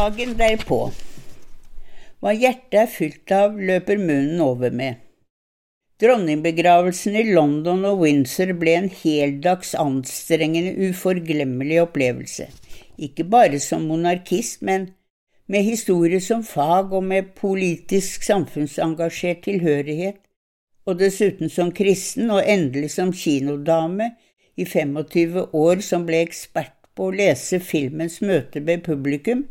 Dagen derpå. Hva hjertet er fylt av, løper munnen over med. Dronningbegravelsen i London og Windsor ble en heldags anstrengende, uforglemmelig opplevelse. Ikke bare som monarkist, men med historie som fag og med politisk samfunnsengasjert tilhørighet, og dessuten som kristen og endelig som kinodame i 25 år som ble ekspert på å lese filmens møte med publikum.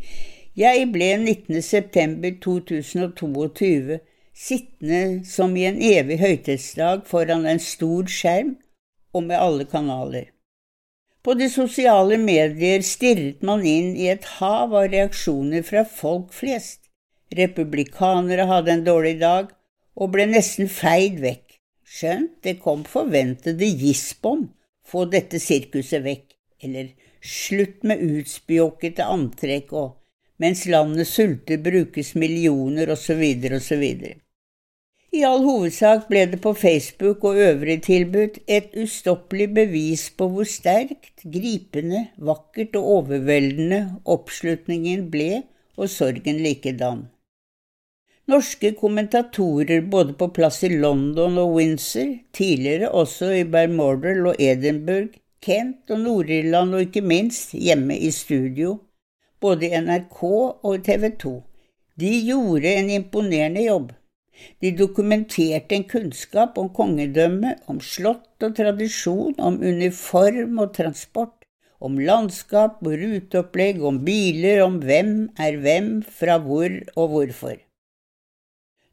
Jeg ble 19.9.2022 sittende som i en evig høytidsdag foran en stor skjerm og med alle kanaler. På de sosiale medier stirret man inn i et hav av reaksjoner fra folk flest. Republikanere hadde en dårlig dag og ble nesten feid vekk. Skjønt det kom forventede gisp om få dette sirkuset vekk, eller Slutt med utspjåkete antrekk og mens landet sulter brukes millioner osv. osv. I all hovedsak ble det på Facebook og øvrige tilbud et ustoppelig bevis på hvor sterkt, gripende, vakkert og overveldende oppslutningen ble, og sorgen likedan. Norske kommentatorer både på plass i London og Windsor, tidligere også i Bermordal og Edinburgh, Kent og Nord-Irland og ikke minst hjemme i studio, både i NRK og TV 2. De gjorde en imponerende jobb. De dokumenterte en kunnskap om kongedømme, om slott og tradisjon, om uniform og transport, om landskap og ruteopplegg, om biler, om hvem er hvem, fra hvor og hvorfor.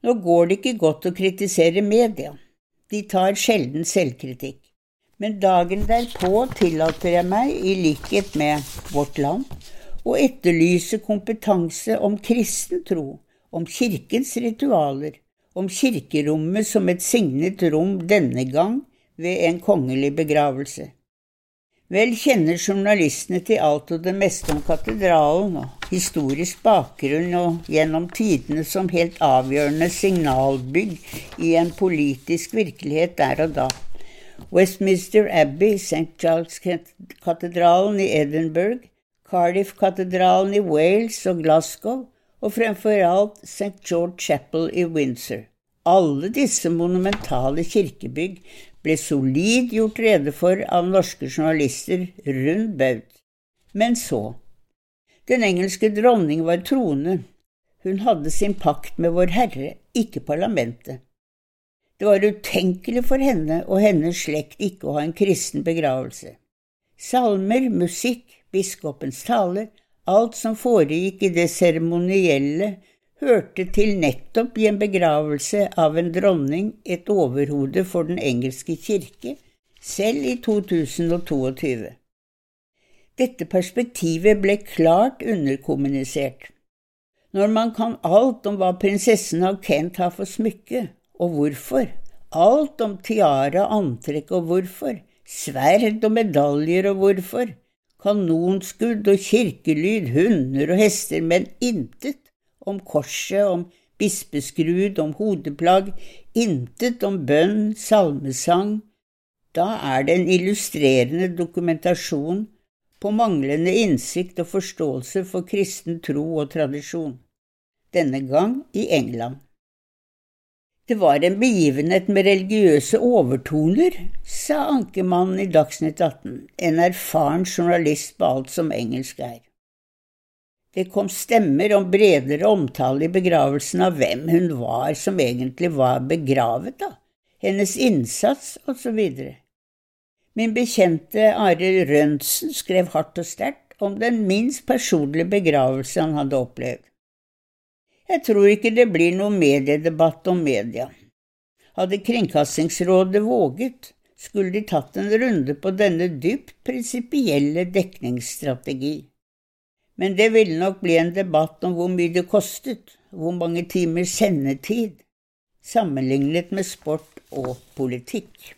Nå går det ikke godt å kritisere media. De tar sjelden selvkritikk. Men dagen derpå tillater jeg meg, i likhet med Vårt Land, å etterlyse kompetanse om kristen tro, om kirkens ritualer, om kirkerommet som et signet rom denne gang ved en kongelig begravelse. Vel kjenner journalistene til alt og det meste om katedralen og historisk bakgrunn og gjennom tidene som helt avgjørende signalbygg i en politisk virkelighet der og da. Westminster Abbey, St. Charles-katedralen i Edinburgh, Cardiff-katedralen i Wales og Glasgow, og fremfor alt St. George Chapel i Windsor. Alle disse monumentale kirkebygg ble solid gjort rede for av norske journalister rundt baut. Men så. Den engelske dronning var troende. Hun hadde sin pakt med Vår Herre, ikke parlamentet. Det var utenkelig for henne og hennes slekt ikke å ha en kristen begravelse. Salmer, musikk, biskopens taler, alt som foregikk i det seremonielle, hørte til nettopp i en begravelse av en dronning, et overhode for den engelske kirke, selv i 2022. Dette perspektivet ble klart underkommunisert. Når man kan alt om hva prinsessen av Kent har for smykke, og hvorfor. Alt om tiara, antrekk og hvorfor. Sverd og medaljer og hvorfor. Kanonskudd og kirkelyd, hunder og hester, men intet om korset, om bispeskrud, om hodeplagg, intet om bønn, salmesang. Da er det en illustrerende dokumentasjon på manglende innsikt og forståelse for kristen tro og tradisjon, denne gang i England. Det var en begivenhet med religiøse overtoner, sa ankemannen i Dagsnytt 18, en erfaren journalist på alt som engelsk er. Det kom stemmer om bredere omtale i begravelsen av hvem hun var som egentlig var begravet, da, hennes innsats osv. Min bekjente Are Rønsen skrev hardt og sterkt om den minst personlige begravelse han hadde opplevd. Jeg tror ikke det blir noe mediedebatt om media. Hadde Kringkastingsrådet våget, skulle de tatt en runde på denne dypt prinsipielle dekningsstrategi. Men det ville nok bli en debatt om hvor mye det kostet, hvor mange timer sendetid, sammenlignet med sport og politikk.